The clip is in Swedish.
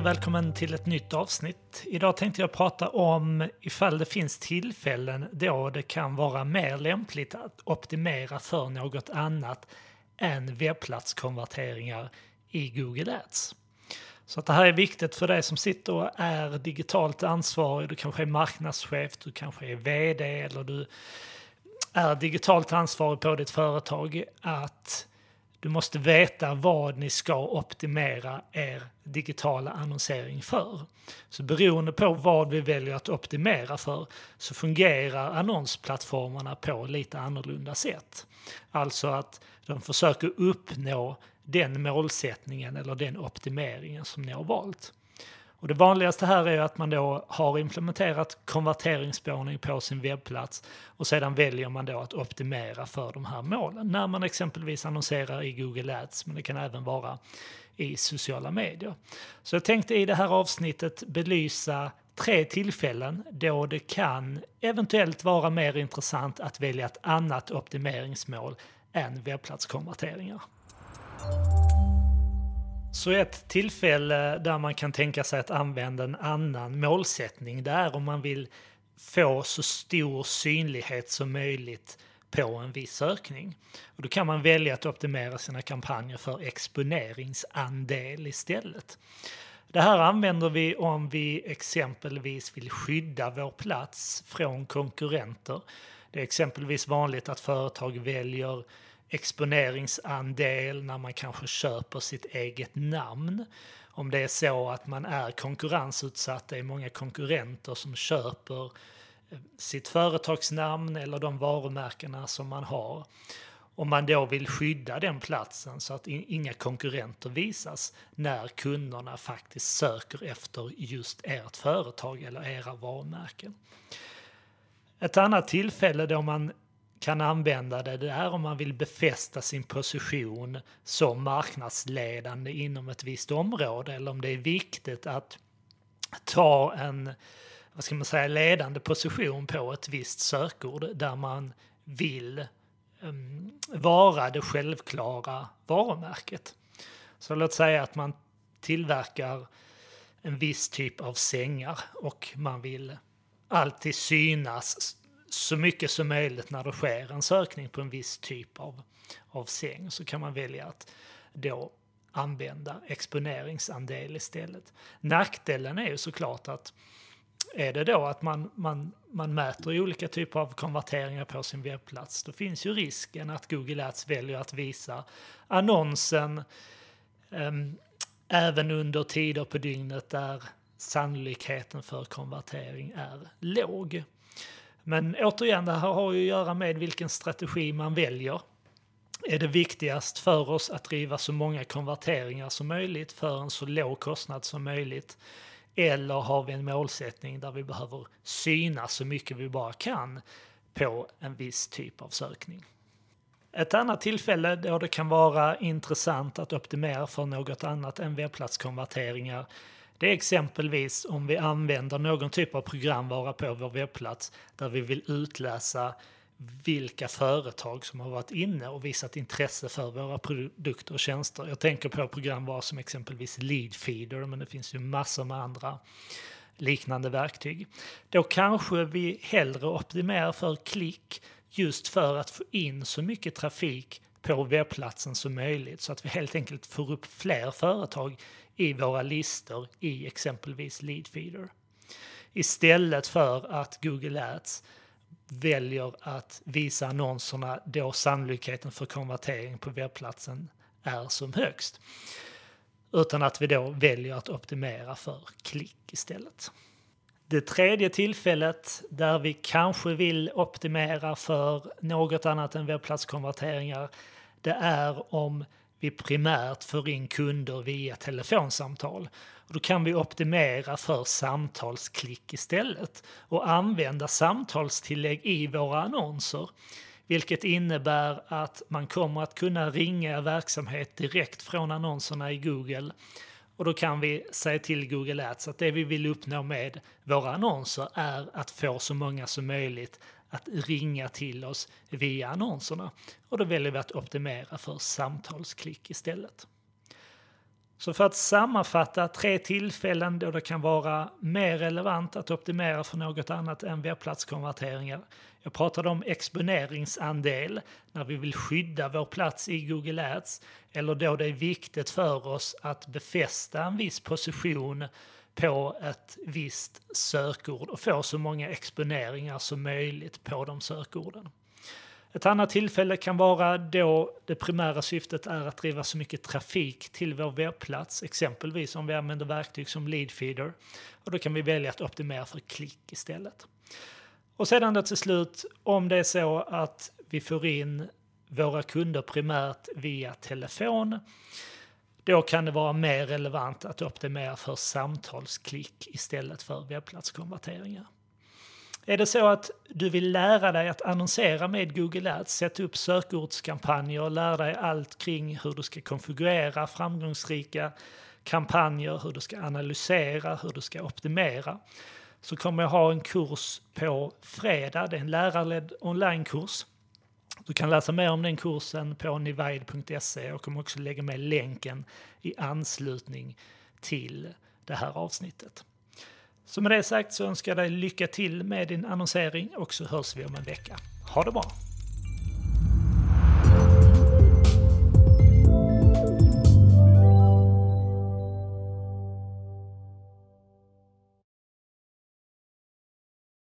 och välkommen till ett nytt avsnitt. Idag tänkte jag prata om ifall det finns tillfällen då det kan vara mer lämpligt att optimera för något annat än webbplatskonverteringar i Google Ads. Så att det här är viktigt för dig som sitter och är digitalt ansvarig. Du kanske är marknadschef, du kanske är VD eller du är digitalt ansvarig på ditt företag. Att du måste veta vad ni ska optimera er digitala annonsering för. Så beroende på vad vi väljer att optimera för så fungerar annonsplattformarna på lite annorlunda sätt. Alltså att de försöker uppnå den målsättningen eller den optimeringen som ni har valt. Och det vanligaste här är att man då har implementerat konverteringsspårning på sin webbplats och sedan väljer man då att optimera för de här målen när man exempelvis annonserar i Google Ads, men det kan även vara i sociala medier. Så jag tänkte i det här avsnittet belysa tre tillfällen då det kan eventuellt vara mer intressant att välja ett annat optimeringsmål än webbplatskonverteringar. Så ett tillfälle där man kan tänka sig att använda en annan målsättning det är om man vill få så stor synlighet som möjligt på en viss sökning. Och då kan man välja att optimera sina kampanjer för exponeringsandel istället. Det här använder vi om vi exempelvis vill skydda vår plats från konkurrenter. Det är exempelvis vanligt att företag väljer exponeringsandel när man kanske köper sitt eget namn. Om det är så att man är konkurrensutsatt, det är många konkurrenter som köper eh, sitt företagsnamn eller de varumärkena som man har. Om man då vill skydda den platsen så att inga konkurrenter visas när kunderna faktiskt söker efter just ert företag eller era varumärken. Ett annat tillfälle då man kan använda det, där om man vill befästa sin position som marknadsledande inom ett visst område eller om det är viktigt att ta en vad ska man säga, ledande position på ett visst sökord där man vill um, vara det självklara varumärket. Så låt säga att man tillverkar en viss typ av sängar och man vill alltid synas så mycket som möjligt när det sker en sökning på en viss typ av, av säng så kan man välja att då använda exponeringsandel istället. Nackdelen är ju såklart att är det då att man, man, man mäter olika typer av konverteringar på sin webbplats, då finns ju risken att Google Ads väljer att visa annonsen um, även under tider på dygnet där sannolikheten för konvertering är låg. Men återigen, det här har ju att göra med vilken strategi man väljer. Är det viktigast för oss att driva så många konverteringar som möjligt för en så låg kostnad som möjligt? Eller har vi en målsättning där vi behöver syna så mycket vi bara kan på en viss typ av sökning? Ett annat tillfälle då det kan vara intressant att optimera för något annat än webbplatskonverteringar det är exempelvis om vi använder någon typ av programvara på vår webbplats där vi vill utläsa vilka företag som har varit inne och visat intresse för våra produkter och tjänster. Jag tänker på programvara som exempelvis Leadfeeder, men det finns ju massor med andra liknande verktyg. Då kanske vi hellre optimerar för klick just för att få in så mycket trafik på webbplatsen som möjligt så att vi helt enkelt får upp fler företag i våra listor i exempelvis Leadfeeder. Istället för att Google Ads väljer att visa annonserna då sannolikheten för konvertering på webbplatsen är som högst. Utan att vi då väljer att optimera för klick istället. Det tredje tillfället där vi kanske vill optimera för något annat än webbplatskonverteringar det är om vi primärt får in kunder via telefonsamtal. Och då kan vi optimera för samtalsklick istället och använda samtalstillägg i våra annonser. Vilket innebär att man kommer att kunna ringa verksamhet direkt från annonserna i Google. Och då kan vi säga till Google Ads att det vi vill uppnå med våra annonser är att få så många som möjligt att ringa till oss via annonserna. Och då väljer vi att optimera för samtalsklick istället. Så för att sammanfatta tre tillfällen då det kan vara mer relevant att optimera för något annat än webbplatskonverteringar. Jag pratade om exponeringsandel när vi vill skydda vår plats i Google Ads eller då det är viktigt för oss att befästa en viss position på ett visst sökord och få så många exponeringar som möjligt på de sökorden. Ett annat tillfälle kan vara då det primära syftet är att driva så mycket trafik till vår webbplats, exempelvis om vi använder verktyg som Leadfeeder. Och då kan vi välja att optimera för klick istället. Och sedan då till slut, om det är så att vi får in våra kunder primärt via telefon, då kan det vara mer relevant att optimera för samtalsklick istället för webbplatskonverteringar. Är det så att du vill lära dig att annonsera med Google Ads, sätta upp sökordskampanjer och lära dig allt kring hur du ska konfigurera framgångsrika kampanjer, hur du ska analysera, hur du ska optimera, så kommer jag ha en kurs på fredag. Det är en lärarledd onlinekurs. Du kan läsa mer om den kursen på nivide.se. Jag kommer också lägga med länken i anslutning till det här avsnittet. Så med det sagt så önskar jag dig lycka till med din annonsering och så hörs vi om en vecka. Ha det bra!